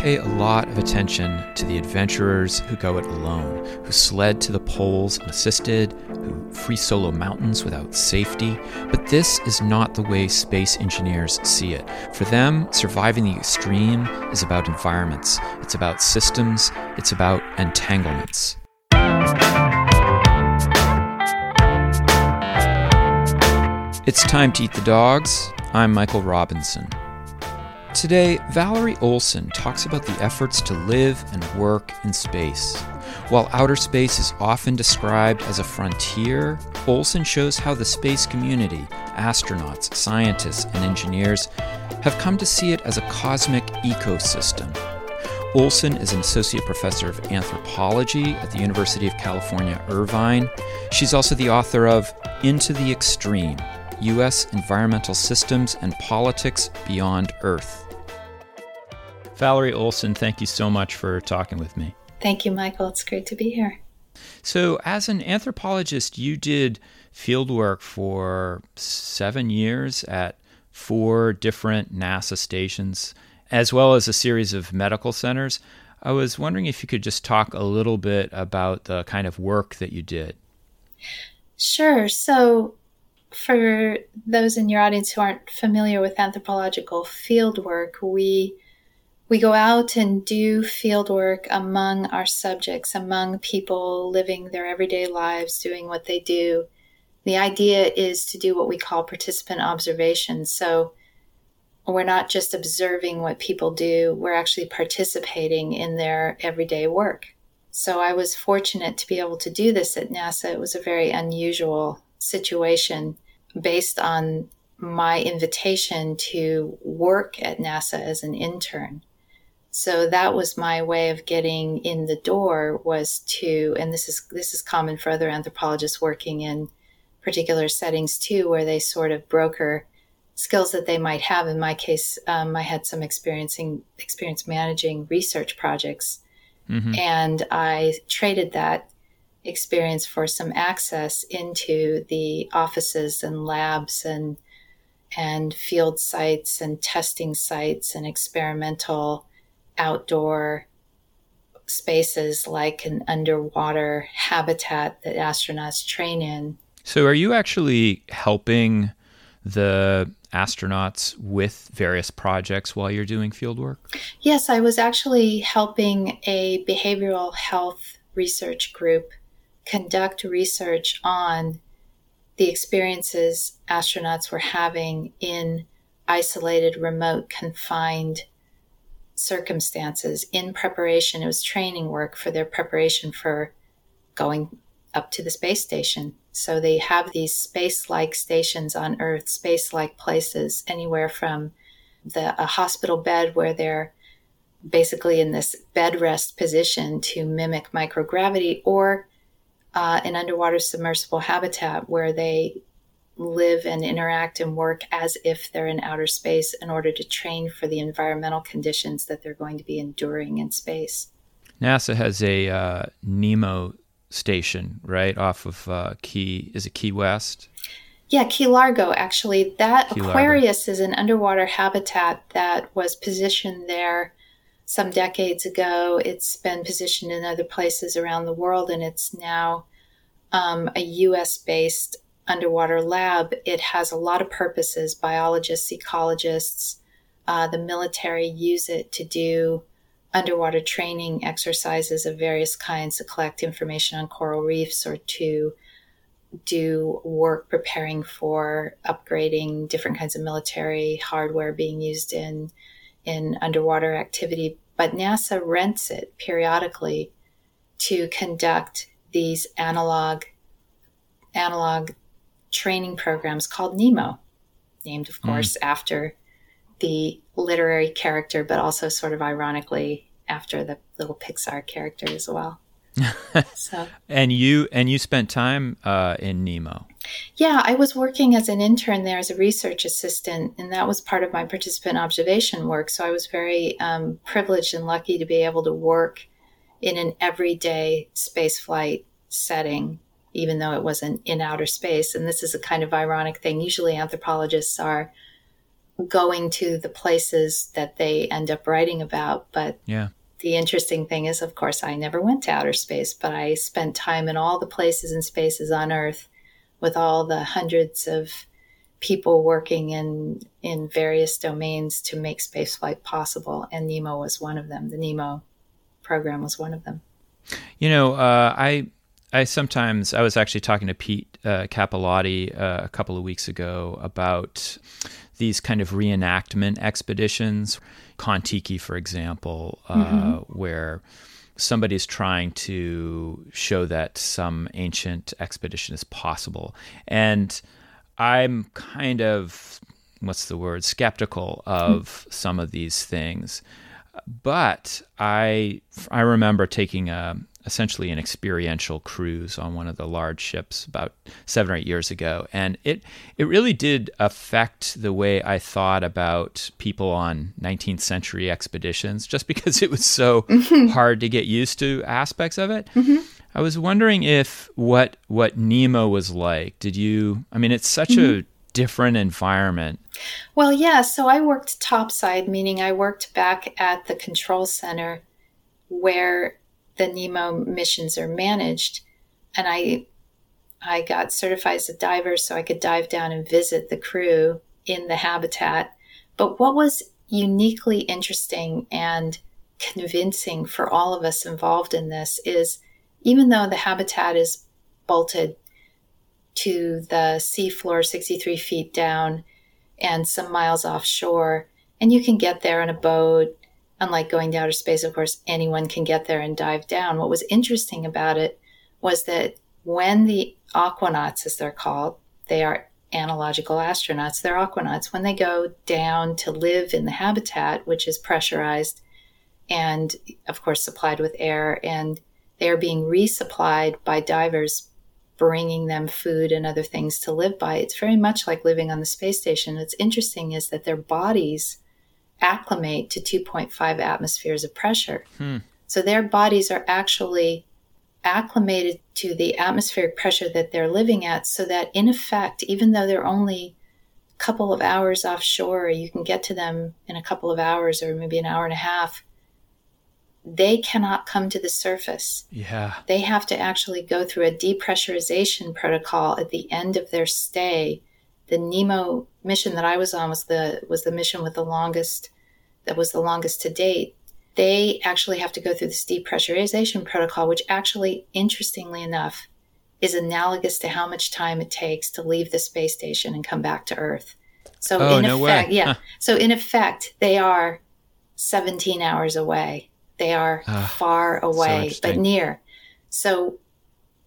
pay a lot of attention to the adventurers who go it alone, who sled to the poles unassisted, who free solo mountains without safety. But this is not the way space engineers see it. For them, surviving the extreme is about environments, it's about systems, it's about entanglements. It's time to eat the dogs. I'm Michael Robinson. Today, Valerie Olson talks about the efforts to live and work in space. While outer space is often described as a frontier, Olson shows how the space community, astronauts, scientists, and engineers, have come to see it as a cosmic ecosystem. Olson is an associate professor of anthropology at the University of California, Irvine. She's also the author of Into the Extreme U.S. Environmental Systems and Politics Beyond Earth. Valerie Olson, thank you so much for talking with me. Thank you, Michael. It's great to be here. So, as an anthropologist, you did fieldwork for seven years at four different NASA stations, as well as a series of medical centers. I was wondering if you could just talk a little bit about the kind of work that you did. Sure. So, for those in your audience who aren't familiar with anthropological field work, we we go out and do field work among our subjects, among people living their everyday lives, doing what they do. The idea is to do what we call participant observation. So we're not just observing what people do, we're actually participating in their everyday work. So I was fortunate to be able to do this at NASA. It was a very unusual situation based on my invitation to work at NASA as an intern. So that was my way of getting in the door was to and this is this is common for other anthropologists working in particular settings too where they sort of broker skills that they might have in my case um, I had some experiencing experience managing research projects mm-hmm. and I traded that experience for some access into the offices and labs and and field sites and testing sites and experimental outdoor spaces like an underwater habitat that astronauts train in. So are you actually helping the astronauts with various projects while you're doing field work? Yes, I was actually helping a behavioral health research group conduct research on the experiences astronauts were having in isolated, remote, confined circumstances in preparation. It was training work for their preparation for going up to the space station. So they have these space like stations on Earth, space like places, anywhere from the, a hospital bed where they're basically in this bed rest position to mimic microgravity, or uh, an underwater submersible habitat where they live and interact and work as if they're in outer space in order to train for the environmental conditions that they're going to be enduring in space. NASA has a uh, NEEMO station, right, off of uh, Key, is it Key West? Yeah, Key Largo, actually. That Key Aquarius Largo. is an underwater habitat that was positioned there some decades ago. It's been positioned in other places around the world, and it's now um, a US based underwater lab. It has a lot of purposes. Biologists, ecologists, uh, the military use it to do underwater training exercises of various kinds to collect information on coral reefs or to do work preparing for upgrading different kinds of military hardware being used in in underwater activity, but NASA rents it periodically to conduct these analog analog training programs called NEEMO, named of hmm. course mm. after the literary character, but also sort of ironically after the little Pixar character as well. so and you and you spent time uh, in NEEMO. Yeah, I was working as an intern there as a research assistant, and that was part of my participant observation work. So I was very um, privileged and lucky to be able to work in an everyday spaceflight setting, even though it wasn't in outer space. And this is a kind of ironic thing. Usually, anthropologists are going to the places that they end up writing about. But yeah. The interesting thing is, of course, I never went to outer space, but I spent time in all the places and spaces on Earth with all the hundreds of people working in in various domains to make spaceflight possible, and NEEMO was one of them. The NEEMO program was one of them. You know, uh, I I sometimes I was actually talking to Pete uh, Capelotti uh, a couple of weeks ago about these kind of reenactment expeditions, Kon-Tiki, for example, uh, mm-hmm. where somebody's trying to show that some ancient expedition is possible, and I'm kind of what's the word skeptical of mm. some of these things but I I remember taking a essentially an experiential cruise on one of the large ships about seven or eight years ago, and it it really did affect the way I thought about people on 19th century expeditions, just because it was so mm-hmm. hard to get used to aspects of it. Mm-hmm. I was wondering if what what NEEMO was like. Did you? I mean, it's such mm-hmm. a different environment. Well, yeah. So I worked topside, meaning I worked back at the control center where the NEEMO missions are managed, and I I got certified as a diver so I could dive down and visit the crew in the habitat. But what was uniquely interesting and convincing for all of us involved in this is even though the habitat is bolted to the seafloor 63 feet down and some miles offshore, and you can get there on a boat unlike going to outer space, of course, anyone can get there and dive down. What was interesting about it was that when the aquanauts, as they're called, they are analogical astronauts, they're aquanauts, when they go down to live in the habitat, which is pressurized and, of course, supplied with air, and they are being resupplied by divers bringing them food and other things to live by. It's very much like living on the space station. What's interesting is that their bodies acclimate to 2.5 atmospheres of pressure. Hmm. So their bodies are actually acclimated to the atmospheric pressure that they're living at, so that in effect, even though they're only a couple of hours offshore, you can get to them in a couple of hours or maybe an hour and a half, they cannot come to the surface. Yeah. They have to actually go through a depressurization protocol at the end of their stay the NEEMO mission that I was on was the was the mission with the longest that was the longest to date. They actually have to go through this depressurization protocol, which actually, interestingly enough, is analogous to how much time it takes to leave the space station and come back to Earth. So oh, in no effect, way. yeah. So in effect, they are 17 hours away. They are uh, far away, so but near. So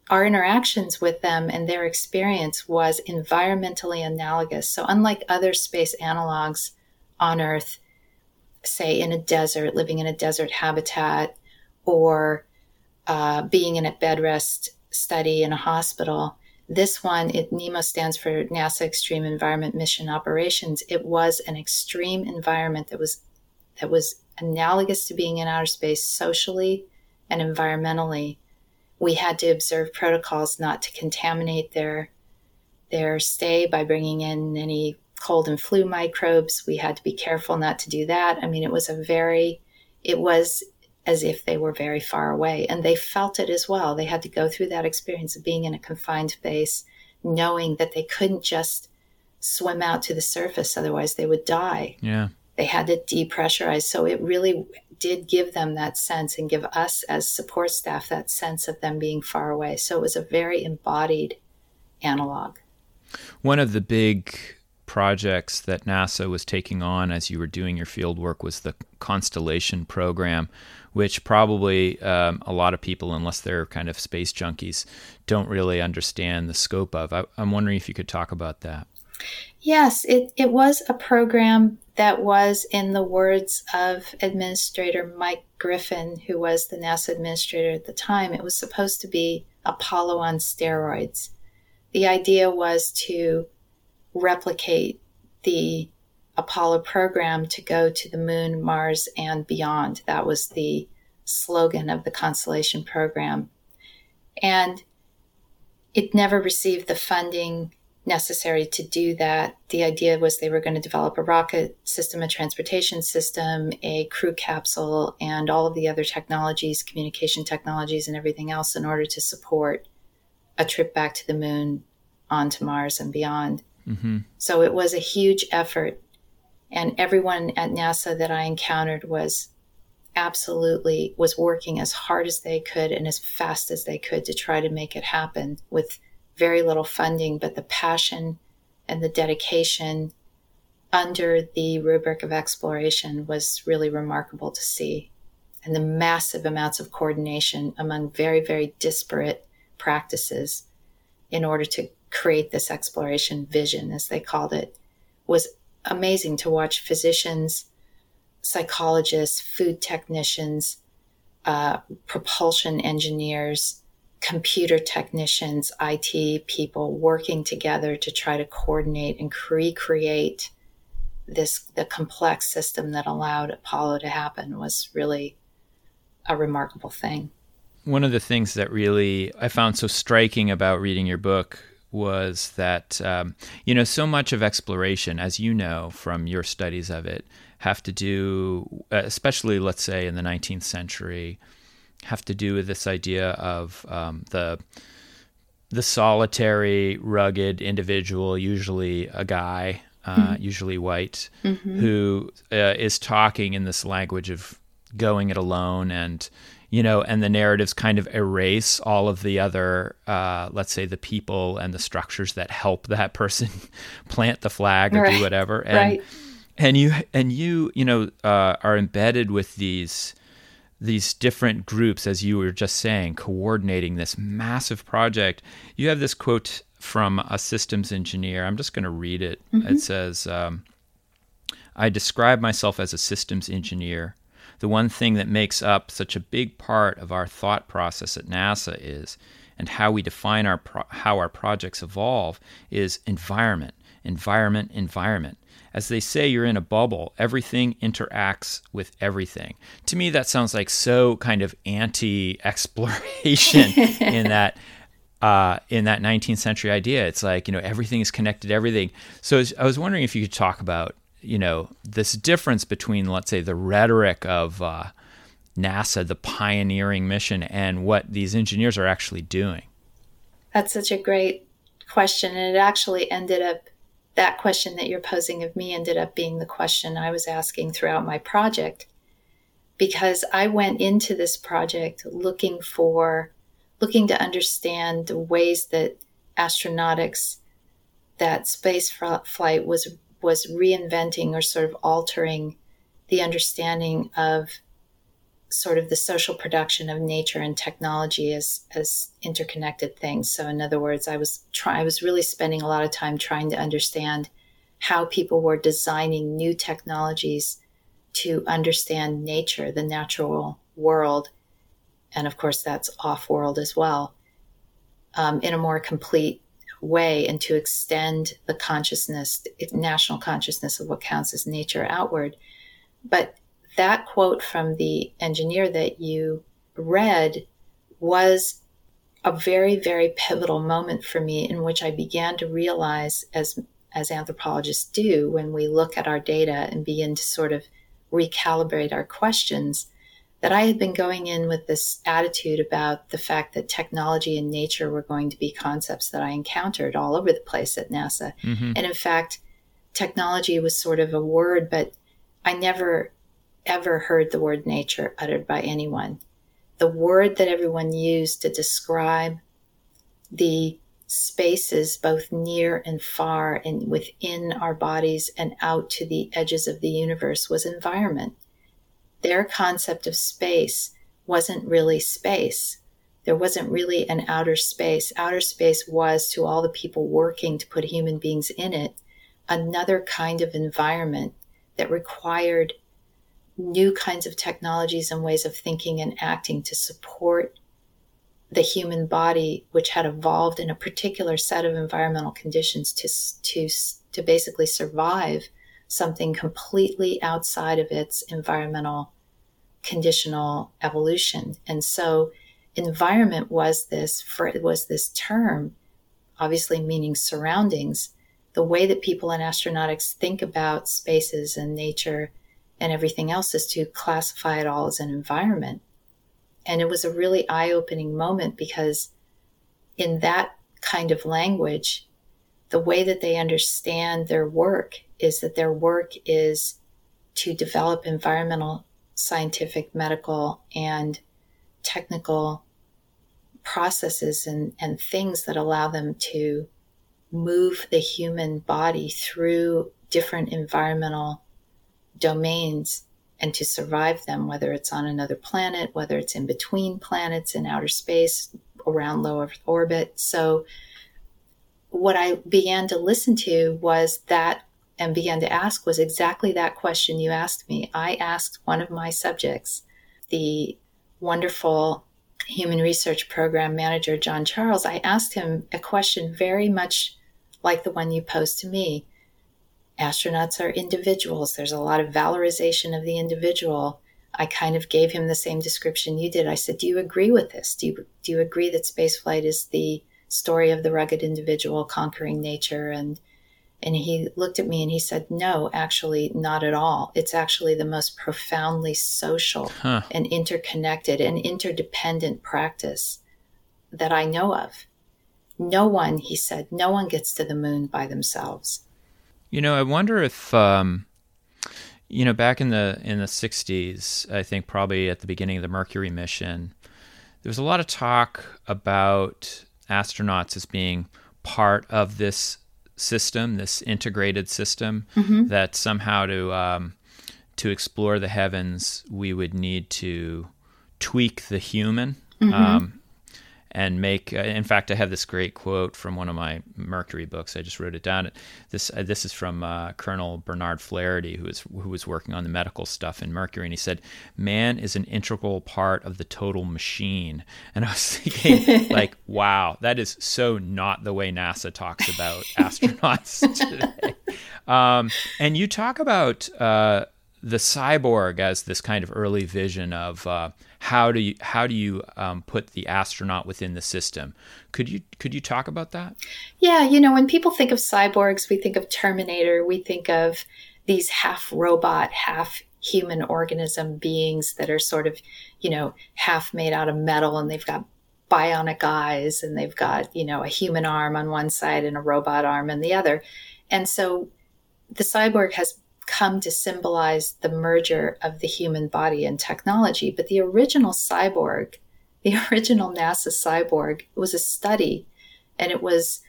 our interactions with them and their experience was environmentally analogous. So, unlike other space analogs on Earth, say in a desert, living in a desert habitat, or uh, being in a bed rest study in a hospital, this one, it, NEEMO stands for NASA Extreme Environment Mission Operations. It was an extreme environment that was that was analogous to being in outer space socially and environmentally we had to observe protocols not to contaminate their their stay by bringing in any cold and flu microbes. We had to be careful not to do that. I mean, it was a very, it was as if they were very far away, and they felt it as well. They had to go through that experience of being in a confined space, knowing that they couldn't just swim out to the surface, otherwise they would die. Yeah. They had to depressurize. So it really did give them that sense and give us as support staff that sense of them being far away. So it was a very embodied analog. One of the big projects that NASA was taking on as you were doing your field work was the Constellation program, which probably um, a lot of people, unless they're kind of space junkies, don't really understand the scope of. I, I'm wondering if you could talk about that. Yes, it, it was a program that was, in the words of Administrator Mike Griffin, who was the NASA administrator at the time, it was supposed to be Apollo on steroids. The idea was to replicate the Apollo program to go to the moon, Mars, and beyond. That was the slogan of the Constellation program. And it never received the funding necessary to do that. The idea was they were going to develop a rocket system, a transportation system, a crew capsule, and all of the other technologies, communication technologies, and everything else in order to support a trip back to the moon, onto Mars, and beyond. Mm-hmm. So it was a huge effort. And everyone at NASA that I encountered was absolutely was working as hard as they could and as fast as they could to try to make it happen with very little funding, but the passion and the dedication under the rubric of exploration was really remarkable to see. And the massive amounts of coordination among very, very disparate practices in order to create this exploration vision, as they called it, was amazing to watch physicians, psychologists, food technicians, uh, propulsion engineers, computer technicians, IT people working together to try to coordinate and recreate this the complex system that allowed Apollo to happen was really a remarkable thing. One of the things that really I found so striking about reading your book was that um, you know so much of exploration, as you know from your studies of it, have to do, especially let's say in the 19th century, have to do with this idea of um, the the solitary, rugged individual, usually a guy, uh, mm-hmm. usually white, mm-hmm. who uh, is talking in this language of going it alone and you know and the narratives kind of erase all of the other uh, let's say the people and the structures that help that person plant the flag or right. do whatever and right. and you and you you know uh, are embedded with these these different groups, as you were just saying, coordinating this massive project. You have this quote from a systems engineer. I'm just going to read it. Mm-hmm. It says, um, I describe myself as a systems engineer. The one thing that makes up such a big part of our thought process at NASA is, and how we define our pro- how our projects evolve, is environment, environment, environment as they say you're in a bubble. Everything interacts with everything. To me that sounds like so kind of anti exploration in that uh, in that 19th century idea. It's like you know everything is connected to everything. So i was wondering if you could talk about you know this difference between let's say the rhetoric of uh, nasa the pioneering mission and what these engineers are actually doing. That's such a great question and it actually ended up that question that you're posing of me ended up being the question I was asking throughout my project because I went into this project looking for looking to understand the ways that astronautics that space flight was was reinventing or sort of altering the understanding of sort of the social production of nature and technology as as interconnected things. So in other words, I was try I was really spending a lot of time trying to understand how people were designing new technologies to understand nature, the natural world, and of course that's off world as well, um, in a more complete way, and to extend the consciousness, national consciousness of what counts as nature outward. But that quote from the engineer that you read was a very, very pivotal moment for me in which I began to realize, as, as anthropologists do, when we look at our data and begin to sort of recalibrate our questions, that I had been going in with this attitude about the fact that technology and nature were going to be concepts that I encountered all over the place at NASA. Mm-hmm. And in fact, technology was sort of a word, but I never ever heard the word nature uttered by anyone. The word that everyone used to describe the spaces both near and far and within our bodies and out to the edges of the universe was environment. Their concept of space wasn't really space. There wasn't really an outer space. Outer space was, to all the people working to put human beings in it, another kind of environment that required new kinds of technologies and ways of thinking and acting to support the human body, which had evolved in a particular set of environmental conditions to, to, to basically survive something completely outside of its environmental conditional evolution. And so environment was this for it was this term obviously meaning surroundings, the way that people in astronautics think about spaces and nature and everything else is to classify it all as an environment. And it was a really eye opening moment because in that kind of language, the way that they understand their work is that their work is to develop environmental, scientific, medical, and technical processes and, and things that allow them to move the human body through different environmental domains and to survive them, whether it's on another planet, whether it's in between planets in outer space, around low Earth orbit. So, what I began to listen to was that and began to ask was exactly that question you asked me. I asked one of my subjects, the wonderful human research program manager, John Charles, I asked him a question very much like the one you posed to me. Astronauts are individuals. There's a lot of valorization of the individual. I kind of gave him the same description you did. I said, "Do you agree with this? Do you do you agree that spaceflight is the story of the rugged individual conquering nature and and he looked at me and he said, No, actually, not at all. It's actually the most profoundly social huh. and interconnected and interdependent practice that I know of. No one, he said, no one gets to the moon by themselves. You know, I wonder if, um, you know, back in the in the '60s, I think probably at the beginning of the Mercury mission, there was a lot of talk about astronauts as being part of this system, this integrated system, mm-hmm. that somehow to um, to explore the heavens, we would need to tweak the human. Mm-hmm. Um, and make. Uh, in fact, I have this great quote from one of my Mercury books. I just wrote it down. This uh, this is from uh, Colonel Bernard Flaherty, who is who was working on the medical stuff in Mercury, and he said, "Man is an integral part of the total machine." And I was thinking, like, wow, that is so not the way NASA talks about astronauts today. Um, and you talk about uh, the cyborg as this kind of early vision of uh, how do you how do you um, put the astronaut within the system? Could you could you talk about that? Yeah, you know, when people think of cyborgs, we think of Terminator. We think of these half robot, half human organism beings that are sort of, you know, half made out of metal, and they've got bionic eyes, and they've got you know a human arm on one side and a robot arm on the other, and so the cyborg has come to symbolize the merger of the human body and technology. But the original cyborg, the original NASA cyborg, was a study, and it was.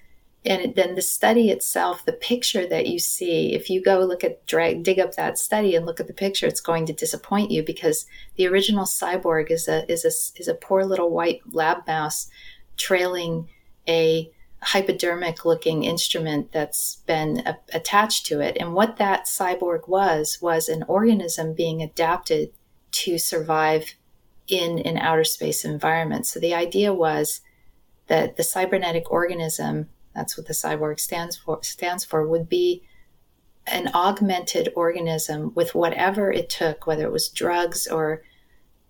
And then the study itself, the picture that you see, if you go look at drag, dig up that study and look at the picture, it's going to disappoint you because the original cyborg is a is a is a poor little white lab mouse trailing a hypodermic looking instrument that's been a- attached to it. And what that cyborg was, was an organism being adapted to survive in an outer space environment. So the idea was that the cybernetic organism, that's what the cyborg stands for, stands for, would be an augmented organism with whatever it took, whether it was drugs or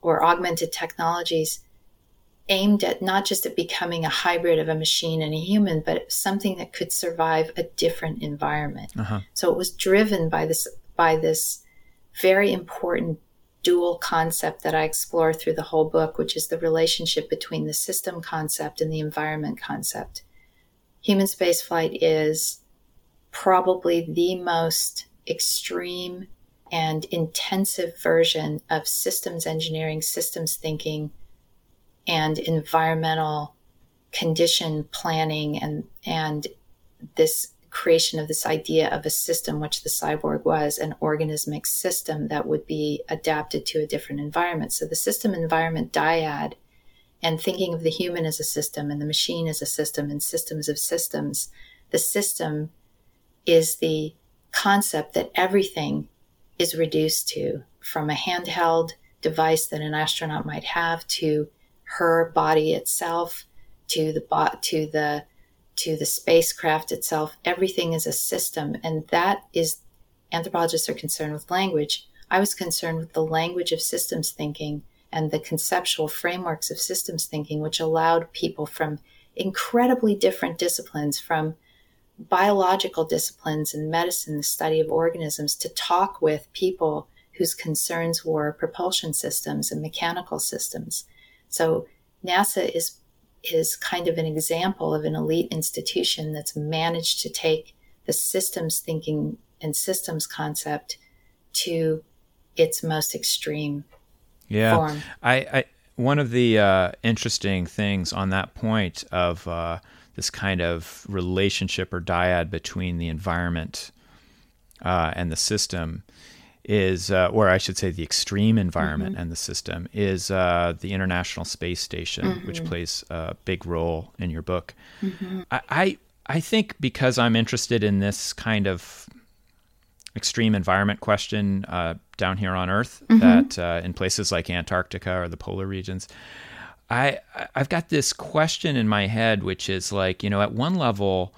or augmented technologies aimed at not just at becoming a hybrid of a machine and a human, but something that could survive a different environment. Uh-huh. So it was driven by this by this very important dual concept that I explore through the whole book, which is the relationship between the system concept and the environment concept. Human spaceflight is probably the most extreme and intensive version of systems engineering, systems thinking and environmental condition planning and and this creation of this idea of a system which the cyborg was an organismic system that would be adapted to a different environment. So the system environment dyad and thinking of the human as a system and the machine as a system and systems of systems the system is the concept that everything is reduced to from a handheld device that an astronaut might have to her body itself to the bot to the to the spacecraft itself everything is a system and that is anthropologists are concerned with language i was concerned with the language of systems thinking and the conceptual frameworks of systems thinking which allowed people from incredibly different disciplines from biological disciplines and medicine, the study of organisms, to talk with people whose concerns were propulsion systems and mechanical systems. So NASA is is kind of an example of an elite institution that's managed to take the systems thinking and systems concept to its most extreme yeah. form. I, I one of the uh, interesting things on that point of uh, this kind of relationship or dyad between the environment uh, and the system is, uh, or I should say, the extreme environment mm-hmm. and the system is uh, the International Space Station, mm-hmm. which plays a big role in your book. Mm-hmm. I, I I think because I'm interested in this kind of extreme environment question uh, down here on Earth, mm-hmm. that uh, in places like Antarctica or the polar regions, I I've got this question in my head, which is like you know, at one level,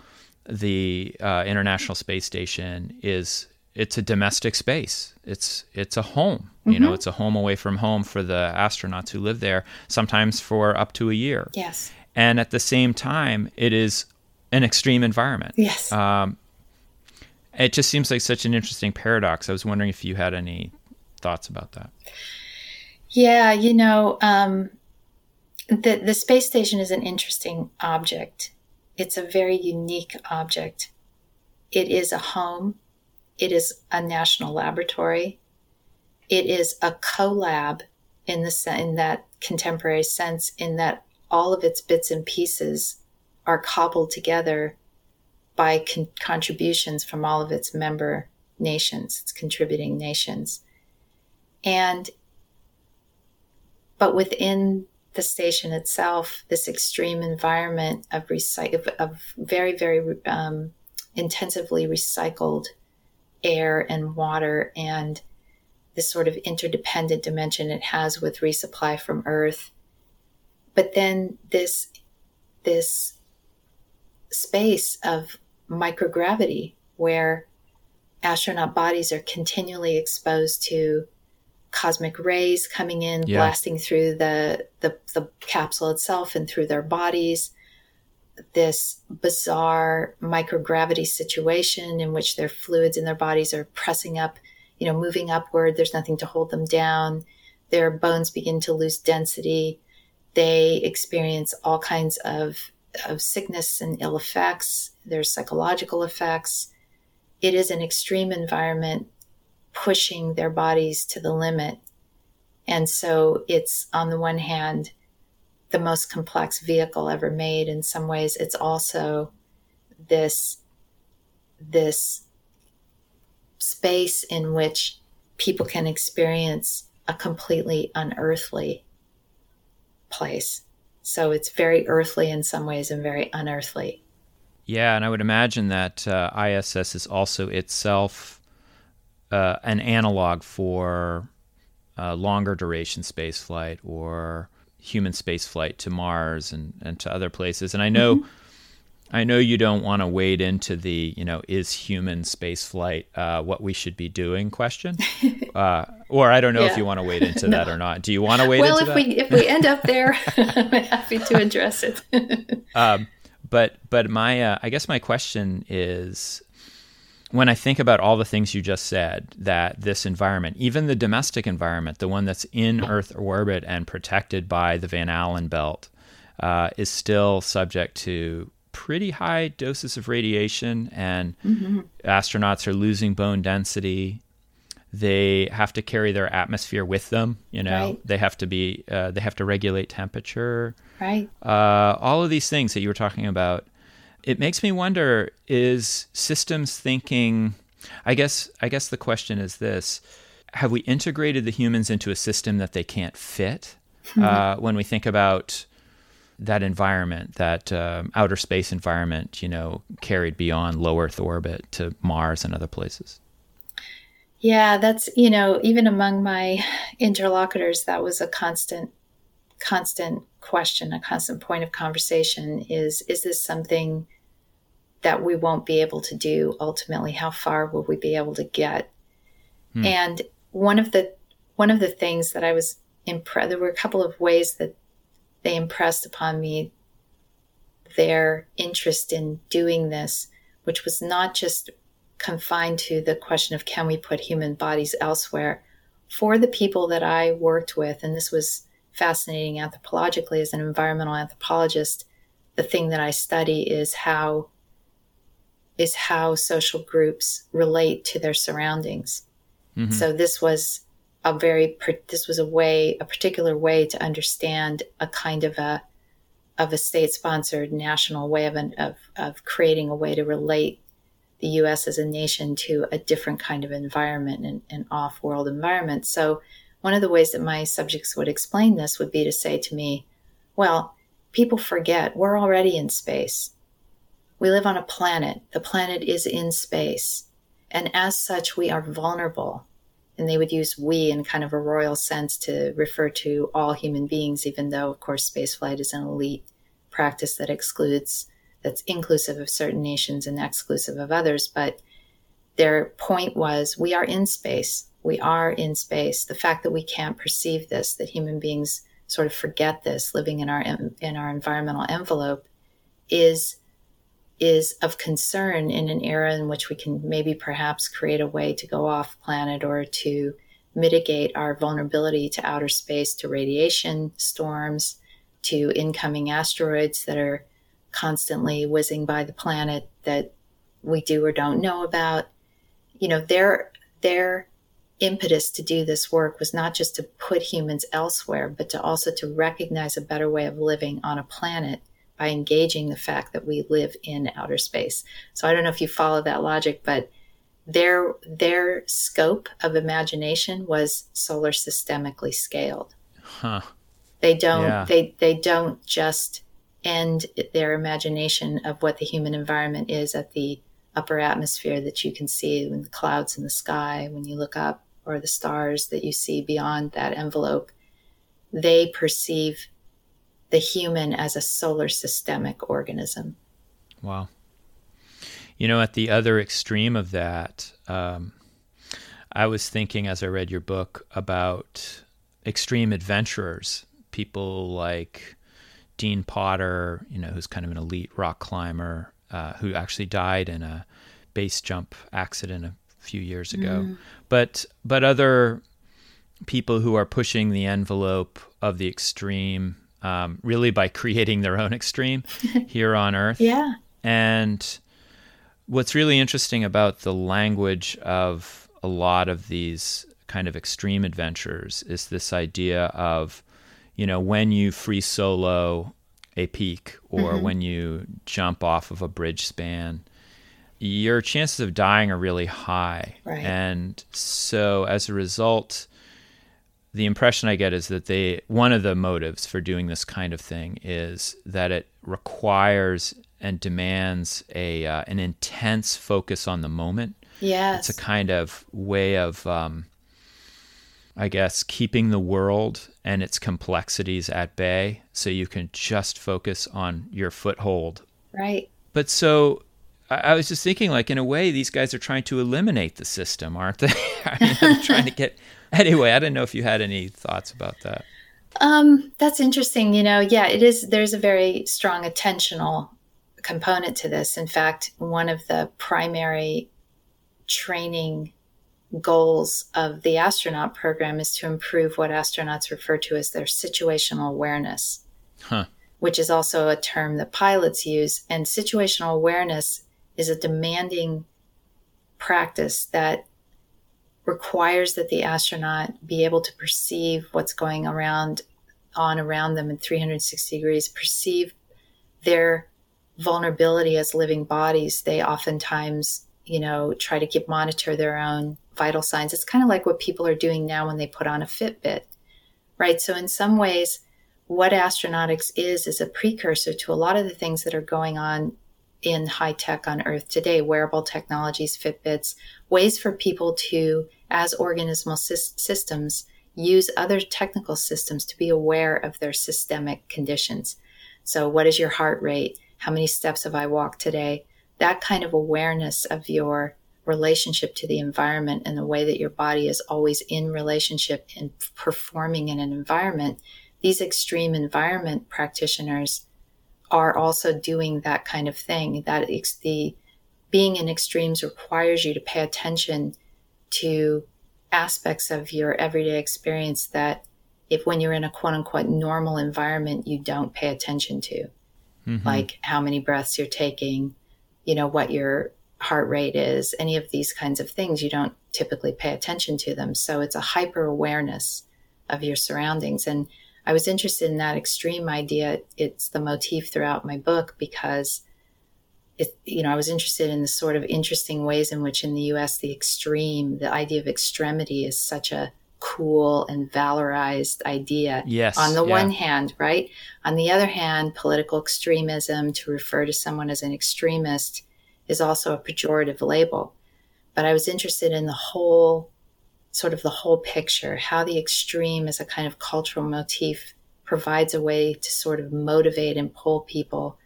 the uh, International Space Station is it's a domestic space. It's it's a home. Mm-hmm. You know, mm-hmm. it's a home away from home for the astronauts who live there, sometimes for up to a year. Yes. And at the same time, it is an extreme environment. Yes. Um, it just seems like such an interesting paradox. I was wondering if you had any thoughts about that. Yeah, you know, um, the the space station is an interesting object. It's a very unique object. It is a home. It is a national laboratory. It is a collab in the in that contemporary sense, in that all of its bits and pieces are cobbled together by con- contributions from all of its member nations, its contributing nations. And, but within the station itself, this extreme environment of, recy- of very, very um, intensively recycled air and water and this sort of interdependent dimension it has with resupply from Earth. But then this, this space of microgravity where astronaut bodies are continually exposed to cosmic rays coming in, yeah. blasting through the, the, the capsule itself and through their bodies. This bizarre microgravity situation in which their fluids in their bodies are pressing up, you know, moving upward. There's nothing to hold them down. Their bones begin to lose density. They experience all kinds of of sickness and ill effects. There's psychological effects. It is an extreme environment pushing their bodies to the limit. And so it's on the one hand, the most complex vehicle ever made. In some ways, it's also this, this space in which people can experience a completely unearthly place. So it's very earthly in some ways and very unearthly. Yeah, and I would imagine that uh, ISS is also itself uh, an analog for uh, longer duration space flight or human space flight to Mars and, and to other places. And I know mm-hmm. I know you don't want to wade into the, you know, is human space flight uh, what we should be doing question, uh, or I don't know yeah. if you want to wade into no. that or not. Do you want to wade well, into that? Well, if we if we end up there, I'm happy to address it. um, but but my uh, I guess my question is, when I think about all the things you just said, that this environment, even the domestic environment, the one that's in Earth orbit and protected by the Van Allen belt, uh, is still subject to pretty high doses of radiation, and mm-hmm. astronauts are losing bone density. They have to carry their atmosphere with them. You know, right. they have to be uh, they have to regulate temperature. Right. Uh, all of these things that you were talking about. It makes me wonder: is systems thinking? I guess. I guess the question is this: Have we integrated the humans into a system that they can't fit? Mm-hmm. Uh, when we think about that environment, that um, outer space environment, you know, carried beyond low Earth orbit to Mars and other places. Yeah, that's, you know, even among my interlocutors, that was a constant, constant question, a constant point of conversation is, is this something that we won't be able to do ultimately? How far will we be able to get? Hmm. And one of the, one of the things that I was impressed, there were a couple of ways that they impressed upon me their interest in doing this, which was not just confined to the question of can we put human bodies elsewhere. For the people that I worked with, and this was fascinating anthropologically as an environmental anthropologist, the thing that I study is how is how social groups relate to their surroundings. Mm-hmm. So this was a very this was a way a particular way to understand a kind of a of a state sponsored national way of, an, of of creating a way to relate the U.S. as a nation to a different kind of environment and an off world environment. So one of the ways that my subjects would explain this would be to say to me, "Well, people forget we're already in space." We live on a planet. The planet is in space. And as such, we are vulnerable. And they would use we in kind of a royal sense to refer to all human beings, even though, of course, spaceflight is an elite practice that excludes, that's inclusive of certain nations and exclusive of others. But their point was we are in space. We are in space. The fact that we can't perceive this, that human beings sort of forget this living in our in our environmental envelope is is of concern in an era in which we can maybe perhaps create a way to go off planet or to mitigate our vulnerability to outer space, to radiation storms, to incoming asteroids that are constantly whizzing by the planet that we do or don't know about. You know, their their impetus to do this work was not just to put humans elsewhere, but to also to recognize a better way of living on a planet by engaging the fact that we live in outer space. So I don't know if you follow that logic, but their their scope of imagination was solar systemically scaled. Huh. They don't yeah. they they don't just end their imagination of what the human environment is at the upper atmosphere that you can see in the clouds in the sky when you look up or the stars that you see beyond that envelope. They perceive the human as a solar systemic organism. Wow. You know, at the other extreme of that, um, I was thinking as I read your book about extreme adventurers, people like Dean Potter, you know, who's kind of an elite rock climber, uh, who actually died in a base jump accident a few years ago. Mm. But but other people who are pushing the envelope of the extreme um, really by creating their own extreme here on Earth. Yeah. And what's really interesting about the language of a lot of these kind of extreme adventures is this idea of, you know, when you free solo a peak or mm-hmm. when you jump off of a bridge span, your chances of dying are really high. Right. And so as a result, the impression I get is that they one of the motives for doing this kind of thing is that it requires and demands a uh, an intense focus on the moment. Yeah, it's a kind of way of, um, I guess, keeping the world and its complexities at bay, so you can just focus on your foothold. Right. But so I, was just thinking, like in a way, these guys are trying to eliminate the system, aren't they? I mean, I'm trying to get anyway, I didn't know if you had any thoughts about that. Um, that's interesting. You know, yeah, it is. There's a very strong attentional component to this. In fact, one of the primary training goals of the astronaut program is to improve what astronauts refer to as their situational awareness, huh. which is also a term that pilots use. And situational awareness is a demanding practice that requires that the astronaut be able to perceive what's going around on around them in 360 degrees, perceive their vulnerability as living bodies. They oftentimes, you know, try to keep monitor their own vital signs. It's kind of like what people are doing now when they put on a Fitbit, right? So in some ways, what astronautics is is a precursor to a lot of the things that are going on in high tech on Earth today wearable technologies, Fitbits, ways for people to, as organismal sy- systems, use other technical systems to be aware of their systemic conditions. So, what is your heart rate? How many steps have I walked today? That kind of awareness of your relationship to the environment and the way that your body is always in relationship and performing in an environment. These extreme environment practitioners are also doing that kind of thing. That it's the being in extremes requires you to pay attention to aspects of your everyday experience that if when you're in a quote unquote normal environment you don't pay attention to mm-hmm. like how many breaths you're taking you know what your heart rate is any of these kinds of things you don't typically pay attention to them so it's a hyper awareness of your surroundings and i was interested in that extreme idea it's the motif throughout my book because it, you know, I was interested in the sort of interesting ways in which in the US, the extreme, the idea of extremity is such a cool and valorized idea. Yes. On the yeah. one hand, right? On the other hand, political extremism, to refer to someone as an extremist, is also a pejorative label. But I was interested in the whole, sort of the whole picture, how the extreme as a kind of cultural motif provides a way to sort of motivate and pull people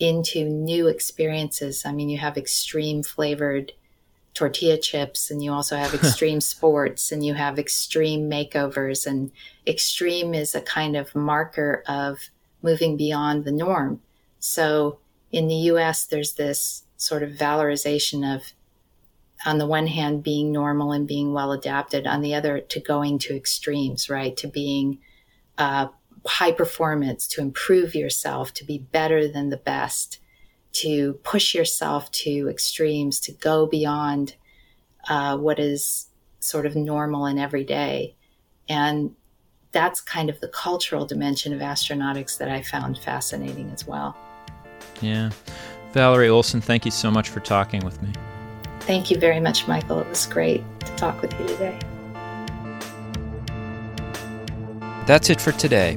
into new experiences. I mean, you have extreme flavored tortilla chips and you also have extreme sports and you have extreme makeovers and extreme is a kind of marker of moving beyond the norm. So in the US there's this sort of valorization of on the one hand being normal and being well adapted on the other to going to extremes right to being uh, high performance, to improve yourself, to be better than the best, to push yourself to extremes, to go beyond uh, what is sort of normal and everyday. And that's kind of the cultural dimension of astronautics that I found fascinating as well. Yeah. Valerie Olson, thank you so much for talking with me. Thank you very much, Michael. It was great to talk with you today. That's it for today.